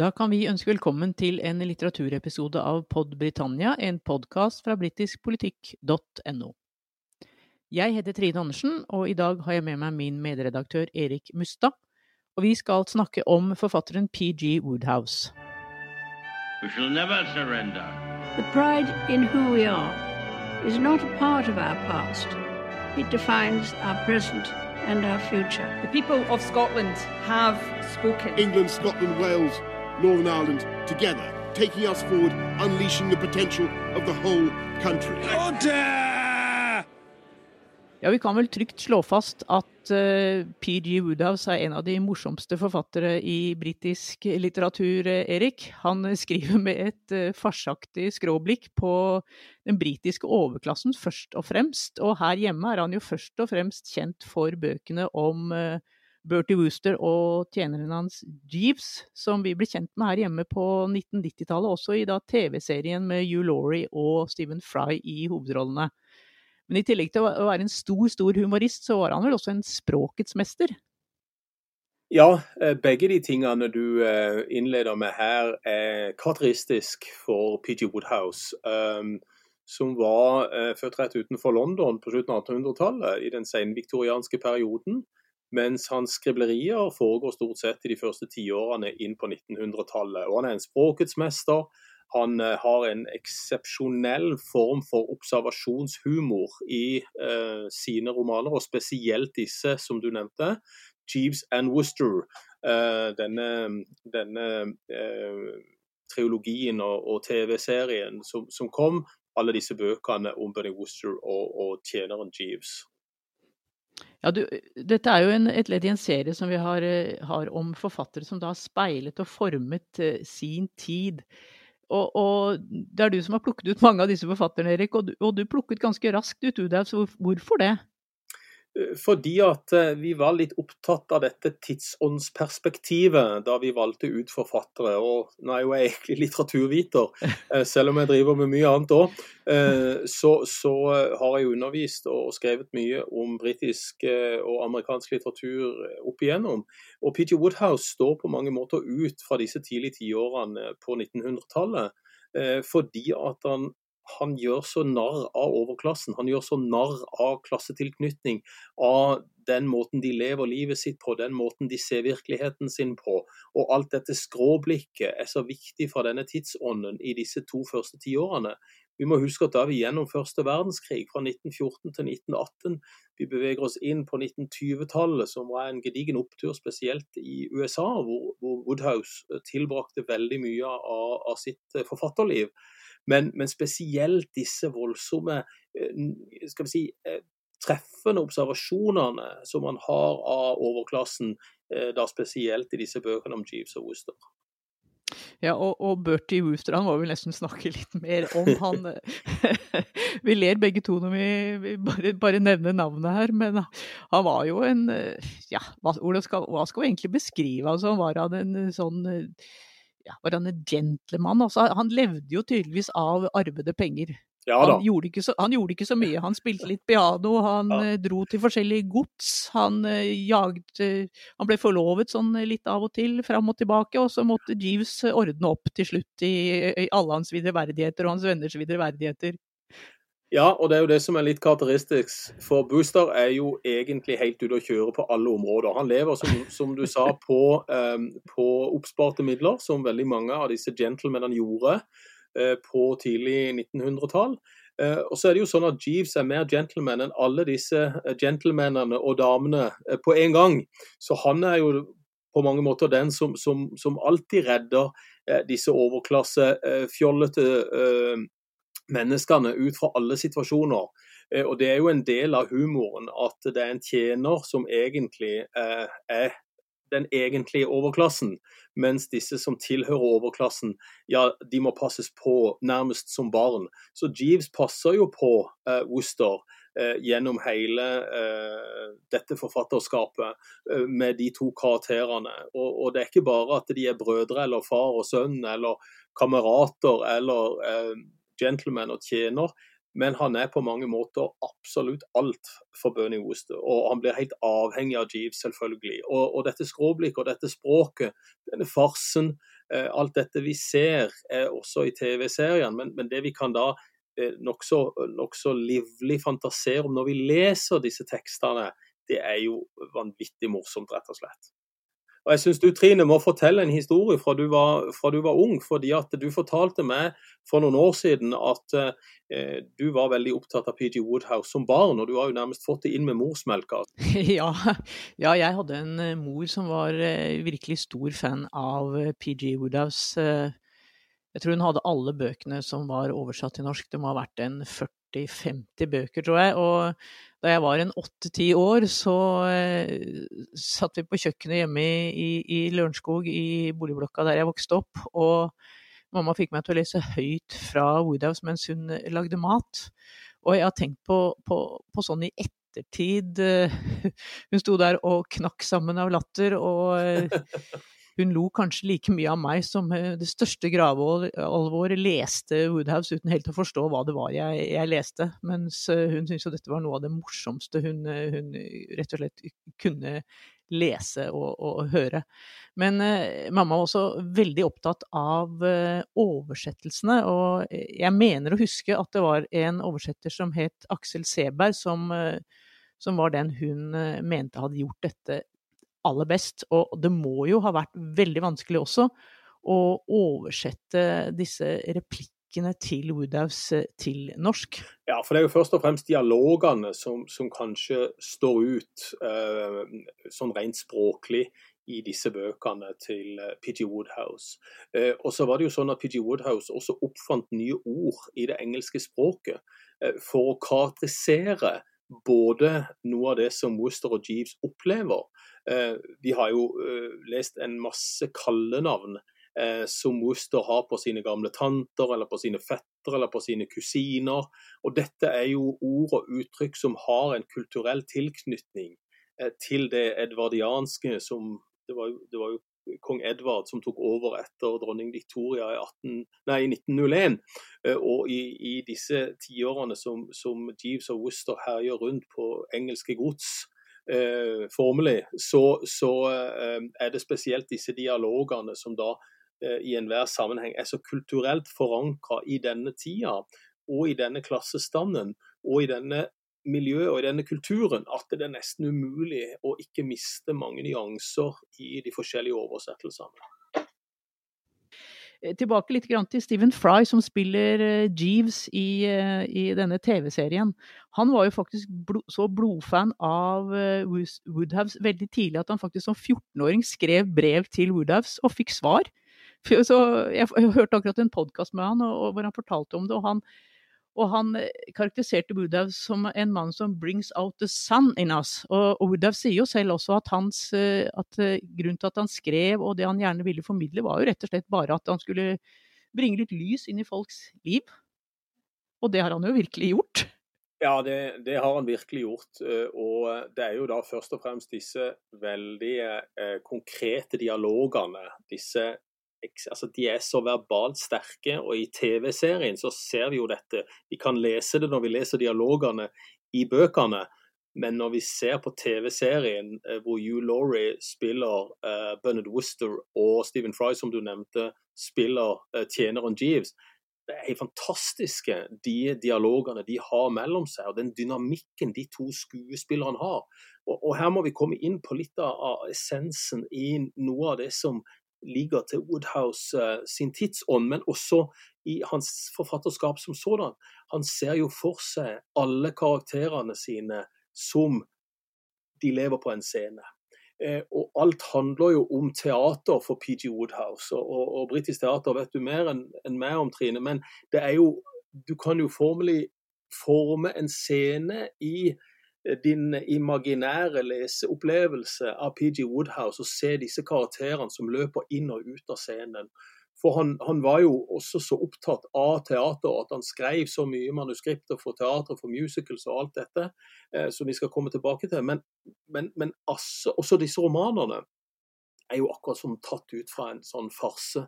Da kan vi ønske velkommen til en litteraturepisode av Pod Britannia, en podkast fra britiskpolitikk.no. Jeg heter Trine Andersen, og i dag har jeg med meg min medredaktør Erik Mustad. Og vi skal snakke om forfatteren PG Woodhouse. We shall never surrender. The pride in who we are is not a part of our past. It defines our present and our future. The people of Scotland have spoken. England, Scotland, Wales, Northern Ireland together, taking us forward, unleashing the potential of the whole country. Ja, vi kan vel trygt slå fast at uh, PG Woodhouse er en av de morsomste forfattere i britisk litteratur, uh, Erik. Han uh, skriver med et uh, farsaktig skråblikk på den britiske overklassen først og fremst. Og her hjemme er han jo først og fremst kjent for bøkene om Bertie Wooster og tjeneren hans Jeeves, som vi ble kjent med her hjemme på 1990-tallet, også i TV-serien med Hugh Laurie og Stephen Fry i hovedrollene. Men i tillegg til å være en stor, stor humorist, så var han vel også en språkets mester? Ja, begge de tingene du innleder med her er karakteristisk for PG Woodhouse. Um, som var uh, født rett utenfor London på slutten av 1800-tallet, i den senviktorianske perioden. Mens hans skriblerier foregår stort sett i de første tiårene inn på 1900-tallet. Og han er en språkets mester. Han har en eksepsjonell form for observasjonshumor i eh, sine romaner, og spesielt disse som du nevnte, Jeeves and Worcester. Eh, denne, denne eh, triologien og, og TV-serien som, som, kom, alle disse bøkene om Benny Worcester og, og tjeneren Jeeves. Ja, du, dette er jo en, et ledd i en serie som vi har, har, om forfattere som da har speilet og formet sin tid. Og, og, det er du som har plukket ut mange av disse forfatterne, Erik. Og du, og du plukket ganske raskt ut Udhaus. Hvor, hvorfor det? Fordi at vi var litt opptatt av dette tidsåndsperspektivet da vi valgte ut forfattere. Og nå er jo jeg egentlig litteraturviter, selv om jeg driver med mye annet òg. Så, så, har jeg undervist og skrevet mye om britisk og amerikansk litteratur opp igjennom. Og Peter Woodhouse står på mange måter ut fra disse tidlige tiårene på 1900-tallet. Fordi at han han gjør så narr av overklassen. Han gjør så narr av klassetilknytning, av den måten de lever livet sitt på, den måten de ser virkeligheten sin på. Og alt dette skråblikket er så viktig fra denne tidsånden i disse to første tiårene. Vi må huske at da vi gjennom første verdenskrig, fra 1914 til 1918. Vi beveger oss inn på 1920-tallet, som var en gedigen opptur, spesielt i USA, hvor, Woodhouse tilbrakte veldig mye av, sitt forfatterliv. Men, men, spesielt disse voldsomme skal vi si, treffende observasjonene som man har av overklassen, da spesielt i disse bøkene om Jeeves og Wooster. Ja, og, og Bertie Wooster, han må vi nesten snakke litt mer om. Han Vi ler begge to når vi, vi bare, bare, nevner navnet her, men han var jo en Ja, hva skal, hva skal vi egentlig beskrive? Altså, han var han en sånn ja, var han en gentleman? Altså, han levde jo tydeligvis av arvede penger. Ja, han, gjorde så, han, gjorde ikke så, mye. Han spilte litt piano, han ja. uh, dro til forskjellige gods. Han uh, jaget uh, Han ble forlovet sånn litt av og til, fram og tilbake. Og så måtte Jeeves ordne opp til slutt i, i alle hans videre verdigheter og hans venners videreverdigheter. Ja, og det er jo det som er litt karakteristisk. For Booster er jo egentlig helt ute å kjøre på alle områder. Han lever, som, som du sa, på, um, på, oppsparte midler, som veldig mange av disse gentlemenene gjorde uh, på tidlig 1900-tall. Uh, og så er det jo sånn at Jeeves er mer gentleman enn alle disse gentlemanene og damene uh, på en gang. Så han er jo på mange måter den som, som, som alltid redder disse overklasse, fjollete menneskene ut fra alle situasjoner. Eh, og Det er jo en del av humoren at det er en tjener som egentlig eh, er den egentlige overklassen, mens disse som tilhører overklassen, ja, de må passes på nærmest som barn. Så Jeeves passer jo på eh, Worcester eh, gjennom hele eh, dette forfatterskapet eh, med de to karakterene. Og, og, det er ikke bare at de er brødre eller far og sønn eller kamerater eller gentleman og tjener, men han er på mange måter absolutt alt for Bernie Wooster. Og han blir helt avhengig av Jeeves, selvfølgelig. Og, og dette skråblikket og dette språket, denne farsen, Eh, alt dette vi ser er også i TV-serien, men, men, det vi kan da eh, nokså nok livlig fantasere om når vi leser disse tekstene, det er jo vanvittig morsomt, rett og slett. Og jeg syns du Trine må fortelle en historie fra du, var, fra du var ung. fordi at Du fortalte meg for noen år siden at eh, du var veldig opptatt av PG Woodhouse som barn, og du har jo nærmest fått det inn med morsmelka. Ja, ja jeg hadde en eh, mor som var eh, virkelig stor fan av eh, PG Woodhouse. Jeg tror hun hadde alle bøkene som var oversatt til norsk. Det må ha vært en 40-50 bøker, tror jeg. og da jeg var en åtte-ti år, så eh, satt vi på kjøkkenet hjemme i, i, Lørenskog, i boligblokka der jeg vokste opp. Og mamma fikk meg til å lese høyt fra Woodhouse mens hun lagde mat. Og jeg har tenkt på, på, på sånn i ettertid eh, Hun sto der og knakk sammen av latter. og eh, hun lo kanskje like mye av meg som eh, det største gravealvor leste Woodhouse uten helt å forstå hva det var jeg, jeg leste. Mens eh, hun syntes jo dette var noe av det morsomste hun, eh, hun rett og slett kunne lese og, og høre. Men eh, mamma var også veldig opptatt av eh, oversettelsene, og jeg mener å huske at det var en oversetter som het Aksel Seberg, som, eh, som var den hun mente hadde gjort dette aller best. Og det må jo ha vært veldig vanskelig også å oversette disse replikkene til Woodhouse eh, til norsk. Ja, for det er jo først og fremst dialogene som, som kanskje står ut uh, sånn rent språklig i disse bøkene til uh, P.G. Woodhouse. Eh, og så var det jo sånn at P.G. Woodhouse også oppfant nye ord i det engelske språket for å karakterisere både noe av det som Worcester og Jeeves opplever, Eh, vi har jo eh, lest en masse kallenavn eh, som Worcester har på sine gamle tanter, eller på sine fettere eller på sine kusiner. Og dette er jo ord og uttrykk som har en kulturell tilknytning til det edvardianske som det var, det var jo kong Edvard som tok over etter dronning Victoria i, 18, nei, 1901. Og i, i disse tiårene som, som Jeeves og Worcester herjer rundt på engelske gods, eh, formelig, så, så eh, er det spesielt disse dialogene som da eh, i enhver sammenheng er så kulturelt forankra i denne tida og i denne klassestanden og i denne miljøet og i denne kulturen at det er nesten umulig å ikke miste mange nyanser i de forskjellige oversettelsene. Eh, tilbake litt til Stephen Fry, som spiller eh, Jeeves i, eh, i denne TV-serien. Han var jo faktisk blod, så blodfan av Woodhouse veldig tidlig at han faktisk som 14-åring skrev brev til Woodhouse og fikk svar. Så jeg, hørte akkurat en podkast med han hvor han fortalte om det. og han og han eh, karakteriserte Woodhouse som en mann som 'brings out the sun in us'. Og, og sier jo selv også at, hans, eh, at uh, grunnen til at han skrev, og det han gjerne ville formidle, var jo rett og slett bare at han skulle bringe litt lys inn i folks liv. Og det har han jo virkelig gjort. Ja, det, det, har han virkelig gjort. Og det er jo da først og fremst disse veldig eh, konkrete dialogene, disse altså de er så verbalt sterke, og i TV-serien så ser vi jo dette. Vi kan lese det når vi leser dialogene i bøkene, men når vi ser på TV-serien eh, hvor Hugh Laurie spiller uh, Bernard Worcester og Stephen Fry, som du nevnte, spiller uh, tjeneren Jeeves, det er fantastiske de dialogene de har mellom seg, og den dynamikken de to skuespillerne har. Og, og Her må vi komme inn på litt av essensen i noe av det som ligger til Woodhouse uh, sin tidsånd, men også i hans forfatterskap som sådan. Han ser jo for seg alle karakterene sine som de lever på en scene. Eh, og alt handler jo om teater for PG Woodhouse. Og, og, og britisk teater vet du mer enn en meg om, Trine, men det er jo Du kan jo formelig forme en scene i din imaginære leseopplevelse av PG Woodhouse og se disse karakterene som løper inn og ut av scenen. For han, han, var jo også så opptatt av teater at han skrev så mye manuskripter for teater, for musicals og alt dette, eh, som vi skal komme tilbake til. Men, men, men altså, også disse romanene er jo akkurat som tatt ut fra en sånn farse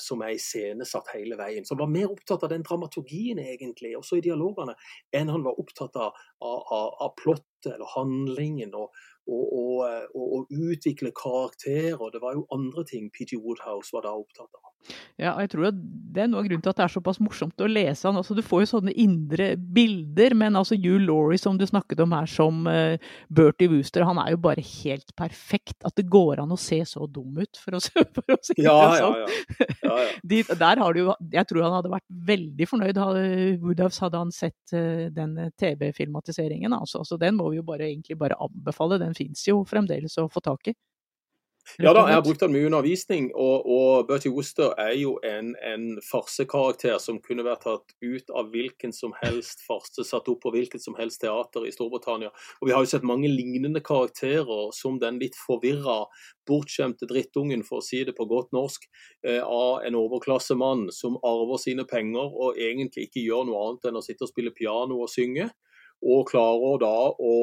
som er iscenesatt hele veien. Som var mer opptatt av den dramaturgien, egentlig, også i dialogene, enn han var opptatt av, av, av plottet eller handlingen og, og, og, og, og utvikle karakterer. Det var jo andre ting PG Woodhouse var da opptatt av. Ja, og jeg tror at Det er noe av grunnen til at det er såpass morsomt å lese han. Altså, du får jo sånne indre bilder, men altså Hugh Laurie som du snakket om her som uh, Bertie Wooster, han er jo bare helt perfekt. At det går an å se så dum ut, for å, for å si det Ja, ja, sånn. ja. ja, ja. De, der har du jo, jeg tror han hadde vært veldig fornøyd, Woodhouse, hadde han sett eh, den TV-filmatiseringen. Altså. Så den må vi jo bare, egentlig bare anbefale. Den fins jo fremdeles å få tak i. Ja da, jeg har brukt den mye undervisning, og, og Bertie Wooster er jo en, en farsekarakter som kunne vært tatt ut av hvilken som helst farse, satt opp på hvilket som helst teater i Storbritannia. Og Vi har jo sett mange lignende karakterer som den litt forvirra, bortskjemte drittungen, for å si det på godt norsk, eh, av en overklassemann som arver sine penger og egentlig ikke gjør noe annet enn å sitte og spille piano og synge, og klarer da å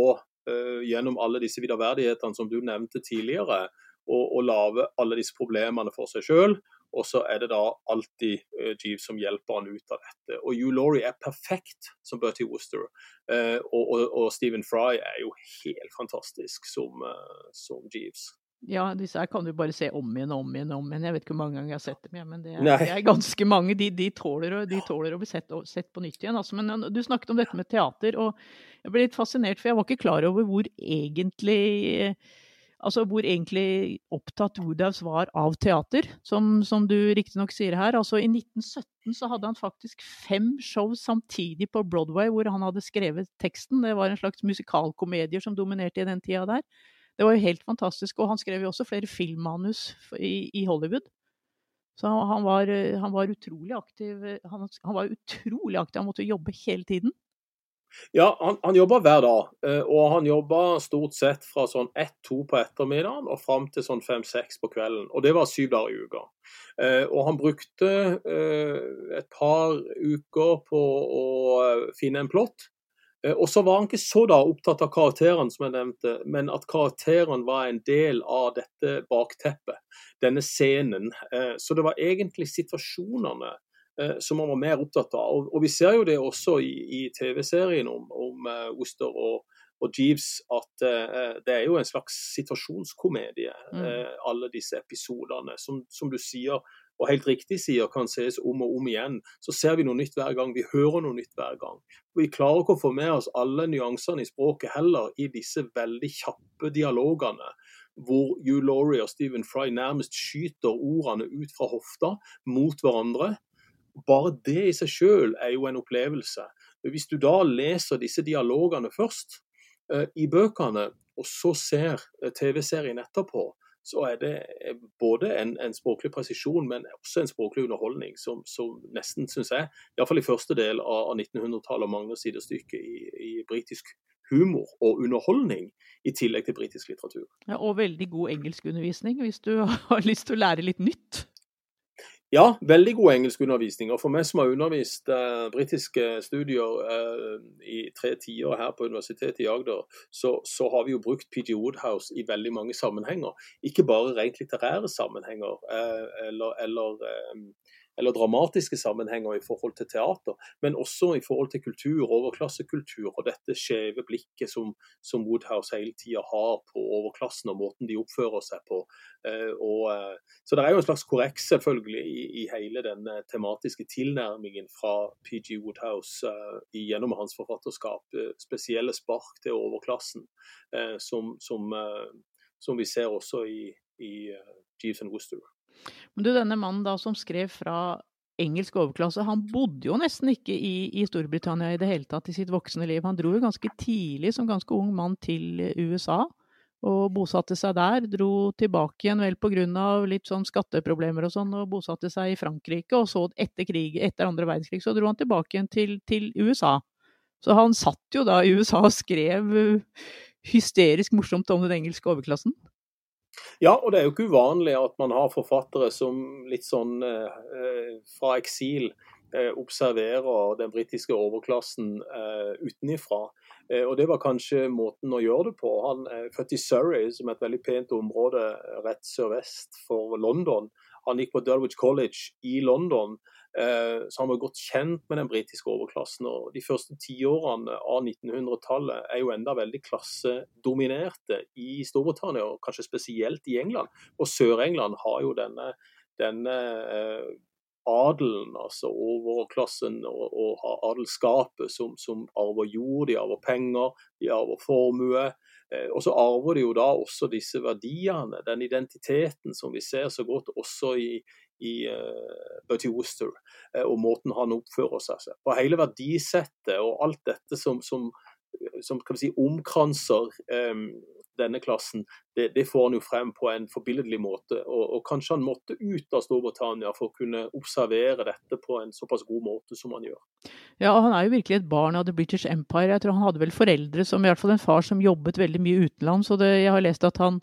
eh, gjennom alle disse viderverdighetene som du nevnte tidligere, og, og lage alle disse problemene for seg sjøl. Og så er det da alltid uh, Jeeves som hjelper han ut av dette. Og Hugh Laurie er perfekt som Bertie Wooster. Uh, og, og, og Stephen Fry er jo helt fantastisk som, uh, som Jeeves. Ja, disse her kan du bare se om igjen og om igjen. om igjen. Jeg vet ikke hvor mange ganger jeg har sett dem, ja, men det er, det er ganske mange. De, de, tåler, de tåler å bli sett, sett på nytt igjen. Altså. Men du snakket om dette med teater, og jeg ble litt fascinert, for jeg var ikke klar over hvor egentlig Altså hvor egentlig opptatt Woodhouse var av teater, som, som du riktignok sier her. Altså I 1917 så hadde han faktisk fem show samtidig på Broadway hvor han hadde skrevet teksten. Det var en slags musikalkomedier som dominerte i den tida der. Det var jo helt fantastisk. Og han skrev jo også flere filmmanus i, i Hollywood. Så han var, han var utrolig aktiv. Han, han var utrolig aktiv, han måtte jobbe hele tiden. Ja, han, han jobba hver dag, eh, og han jobba stort sett fra sånn ett-to på ettermiddagen og fram til sånn fem-seks på kvelden. Og det var syv dager i uka. Eh, Og han brukte eh, et par uker på å finne en plott. Og så var han ikke så da opptatt av karakterene, som jeg nevnte, men at karakterene var en del av dette bakteppet, denne scenen. Så det var egentlig situasjonene som man var mer opptatt av. Og, Vi ser jo det også i, i TV-serien om, om eh, Worcester og, og Jeeves, at uh, det er jo en slags situasjonskomedie, Mm. uh, alle disse episodene. Som, som du sier, og helt riktig sier, kan ses om og om igjen. Så ser vi noe nytt hver gang, vi hører noe nytt hver gang. Vi klarer ikke å få med oss alle nyansene i språket heller i disse veldig kjappe dialogene hvor Hugh Laurie og Stephen Fry nærmest skyter ordene ut fra hofta mot hverandre. Bare det i seg selv er jo en opplevelse. Hvis du da leser disse dialogene først eh, i bøkene, og så ser eh, TV-serien etterpå, så er det eh, både en, en språklig presisjon, men også en språklig underholdning som, som nesten, syns jeg, iallfall i første del av, av 1900-tallet, mangler sidestykke i, i britisk humor og underholdning, i tillegg til britisk litteratur. Ja, og veldig god engelskundervisning hvis du har lyst til å lære litt nytt. Ja, veldig god engelskundervisning. Og for meg som har undervist eh, britiske studier eh, i tre tiår her på Universitetet i Agder, så, så har vi jo brukt PG Woodhouse i veldig mange sammenhenger. Ikke bare rent litterære sammenhenger eh, eller, eller, eh, eller dramatiske sammenhenger i forhold til teater, men også i forhold til kultur, overklassekultur, og dette skjeve blikket som, som Woodhouse hele tida har på overklassen og måten de oppfører seg på. Eh, og, eh, så det er jo en slags korreks selvfølgelig i, i hele den tematiske tilnærmingen fra PG Woodhouse eh, gjennom hans forfatterskap. spesielle spark til overklassen, som, som, som vi ser også i, i Jeeves and Worcester. Men du, denne mannen da som skrev fra engelsk overklasse, han bodde jo nesten ikke i, i Storbritannia i det hele tatt i sitt voksne liv. Han dro jo ganske tidlig, som ganske ung mann, til USA. Og bosatte seg der. Dro tilbake igjen vel pga. litt sånn skatteproblemer og sånn, og bosatte seg i Frankrike. Og så etter, krig, etter andre verdenskrig så dro han tilbake igjen til, til USA. Så han satt jo da i USA og skrev uh, hysterisk morsomt om den engelske overklassen. Ja, og det er jo ikke uvanlig at man har forfattere som litt sånn eh, fra eksil eh, observerer den britiske overklassen eh, utenifra. Eh, og det var kanskje måten å gjøre det på. Han er født i Surrey, som er et veldig pent område rett sørvest for London. Han gikk på Dulwich College i London. Eh, så han var godt kjent med den britiske overklassen. og De første tiårene av 1900-tallet er jo enda veldig klassedominerte i Storbritannia, og kanskje spesielt i England. Og Sør-England har jo denne, denne eh, adelen, altså overklassen og, og har adelskapet, som, som, arver jord, de arver penger, de arver formue. Eh, og så arver de jo da også disse verdiene, den identiteten som vi ser så godt også i, i uh, Bertie Worcester, uh, og måten han oppfører seg på. Hele verdisettet og alt dette som, som, som si, omkranser um, denne klassen, det, det, får han jo frem på en forbilledlig måte. Og, og, kanskje han måtte ut av Storbritannia for å kunne observere dette på en såpass god måte som han gjør. Ja, han er jo virkelig et barn av The British Empire. Jeg tror han hadde vel foreldre som, i hvert fall en far som jobbet veldig mye utenlands. Og det, jeg har lest at han,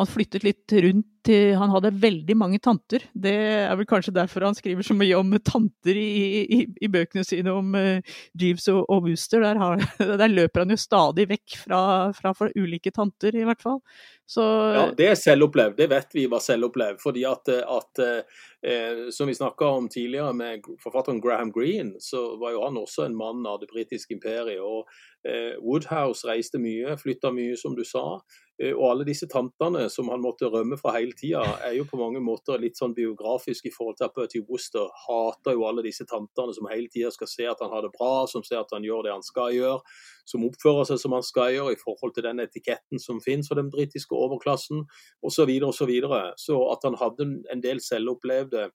han flyttet litt rundt til Han hadde veldig mange tanter. Det er vel kanskje derfor han skriver så mye om tanter i, i, i bøkene sine om uh, Jeeves og, og Wooster. Der, har, der, løper han jo stadig vekk fra, fra ulike tanter, i hvert fall. Så, ja, Det er selvopplevd, det vet vi var selvopplevd. fordi at, at eh, Som vi snakka om tidligere med forfatteren Graham Greene, så var jo han også en mann av det britiske imperiet. og eh, Woodhouse reiste mye, flytta mye, som du sa. Eh, og alle disse tantene som han måtte rømme fra hele tida, er jo på mange måter litt sånn biografisk i forhold til Bertie Wooster. hater jo alle disse tantene som hele tida skal se at han har det bra, som ser at han gjør det han skal gjøre, som oppfører seg som han skal gjøre i forhold til den etiketten som finnes for den britiske overklassen, osv. Så, videre, og så, videre. så at han hadde en del selvopplevde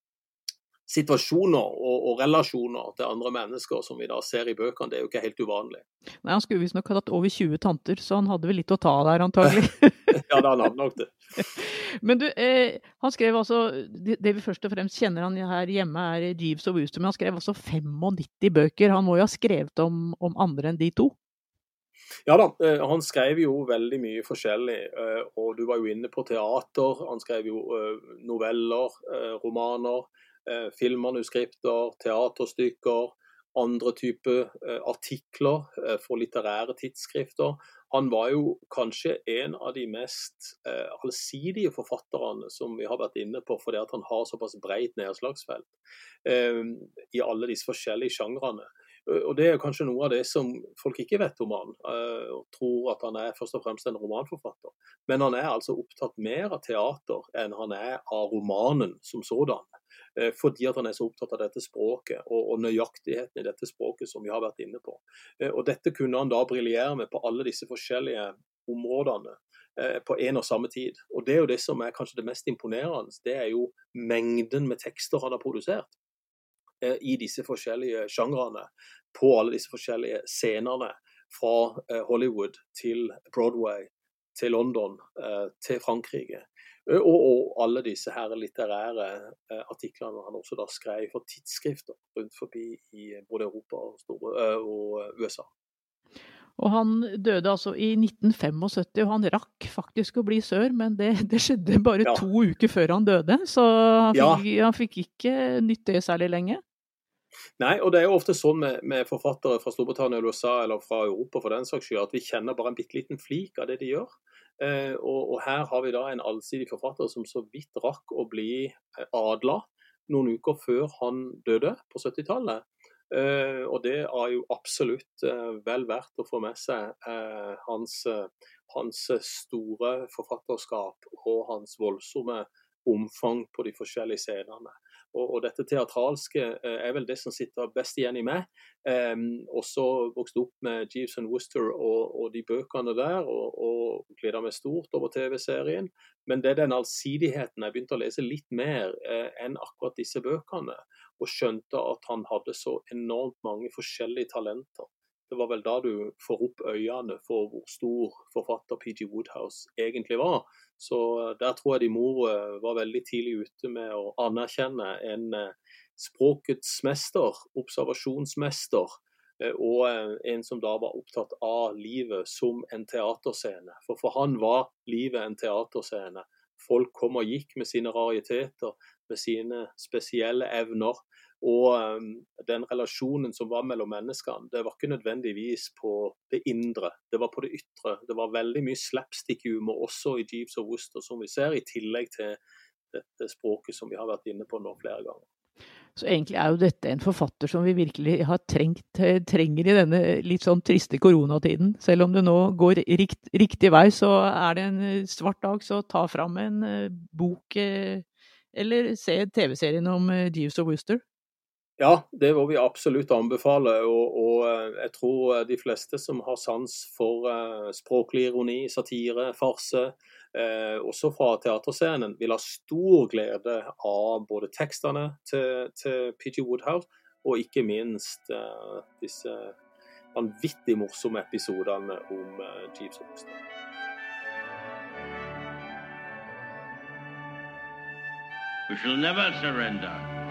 situasjoner og, og, relasjoner til andre mennesker som vi da ser i bøkene, det er jo ikke helt uvanlig. Nei, Han skulle visstnok hatt over 20 tanter, så han hadde vel litt å ta der, antagelig. ja, da han hadde nok det. Men du, eh, han skrev altså det, det, vi først og fremst kjenner han her hjemme, er Jeeves og Wooster, men han skrev altså 95 bøker. Han må jo ha skrevet om, om andre enn de to? Ja da, eh, han skrev jo veldig mye forskjellig. Eh, og du var jo inne på teater. Han skrev jo eh, noveller, romaner. Eh, filmmanuskripter, teaterstykker, andre typer eh, artikler eh, for litterære tidsskrifter. Han var jo kanskje en av de mest allsidige forfatterne som vi har vært inne på, fordi han har såpass breit nedslagsfelt i alle disse forskjellige sjangrene. Og Det er kanskje noe av det som folk ikke vet om han, og tror at han er først og fremst en romanforfatter. Men han er altså opptatt mer av teater enn han er av romanen som sådan. Eh, fordi at han er så opptatt av dette språket og, og, nøyaktigheten i dette språket som vi har vært inne på. Eh, og Dette kunne han da briljere med på alle disse forskjellige områdene eh, på en og samme tid. Og Det er jo det som er kanskje det mest imponerende. Det er jo mengden med tekster han har produsert i disse forskjellige sjangrene på alle disse forskjellige scenene. Fra Hollywood til Broadway, til London, til Frankrike. Og, og, alle disse her litterære eh, artiklene han også da skrev for tidsskrifter rundt forbi i både Europa og, Store, og USA. Og han døde altså i 1975, og han rakk faktisk å bli sør, men det, det skjedde bare ja. to uker før han døde. Så han fikk, ja. han fikk ikke nytt det særlig lenge. Nei, og det er jo ofte sånn med, med forfattere fra Storbritannia eller USA eller fra Europa for den saks skyld, at vi kjenner bare en bitte liten flik av det de gjør. Eh, og, og, her har vi da en allsidig forfatter som så vidt rakk å bli eh, adla noen uker før han døde på 70-tallet. Eh, og det er jo absolutt vel verdt å få med seg hans, hans store forfatterskap og hans voldsomme omfang på de forskjellige scenene. Og, og, dette teatralske eh, er vel det som sitter best igjen i meg. Um, også vokste opp med Jeeves and Worcester og, og, de bøkene der, og, og gleda meg stort over TV-serien. Men det er den allsidigheten jeg begynte å lese litt mer eh, enn akkurat disse bøkene. Og skjønte at han hadde så enormt mange forskjellige talenter. Det var vel da du får opp øynene for hvor stor forfatter PG Woodhouse egentlig var. Så eh, der tror jeg de mor eh, var veldig tidlig ute med å anerkjenne en eh, språkets mester, observasjonsmester, og en som da var opptatt av livet som en teaterscene. For for han var livet en teaterscene. Folk kom og gikk med sine rariteter, med sine spesielle evner. Og um, den relasjonen som var mellom menneskene, det var ikke nødvendigvis på det indre, det var på det ytre. Det var veldig mye slapstick-humor også i Jeeves og Worcester, som vi ser, i tillegg til dette språket som vi har vært inne på nå flere ganger. Så egentlig er jo dette en forfatter som vi virkelig har trengt, trenger i denne litt sånn triste koronatiden. Selv om det nå går rikt, riktig vei, så er det en svart dag, så ta fram en bok eller se TV-serien om Jeeves og Wooster. Ja, det må vi absolutt anbefale. Og, og, eh, jeg tror de fleste som har sans for uh, språklig ironi, satire, farse, eh, også fra teaterscenen, vil ha stor glede av både tekstene til, til PG Woodhouse, og ikke minst eh, disse vanvittig morsomme episodene om eh, Jeeves Boston. We shall never surrender.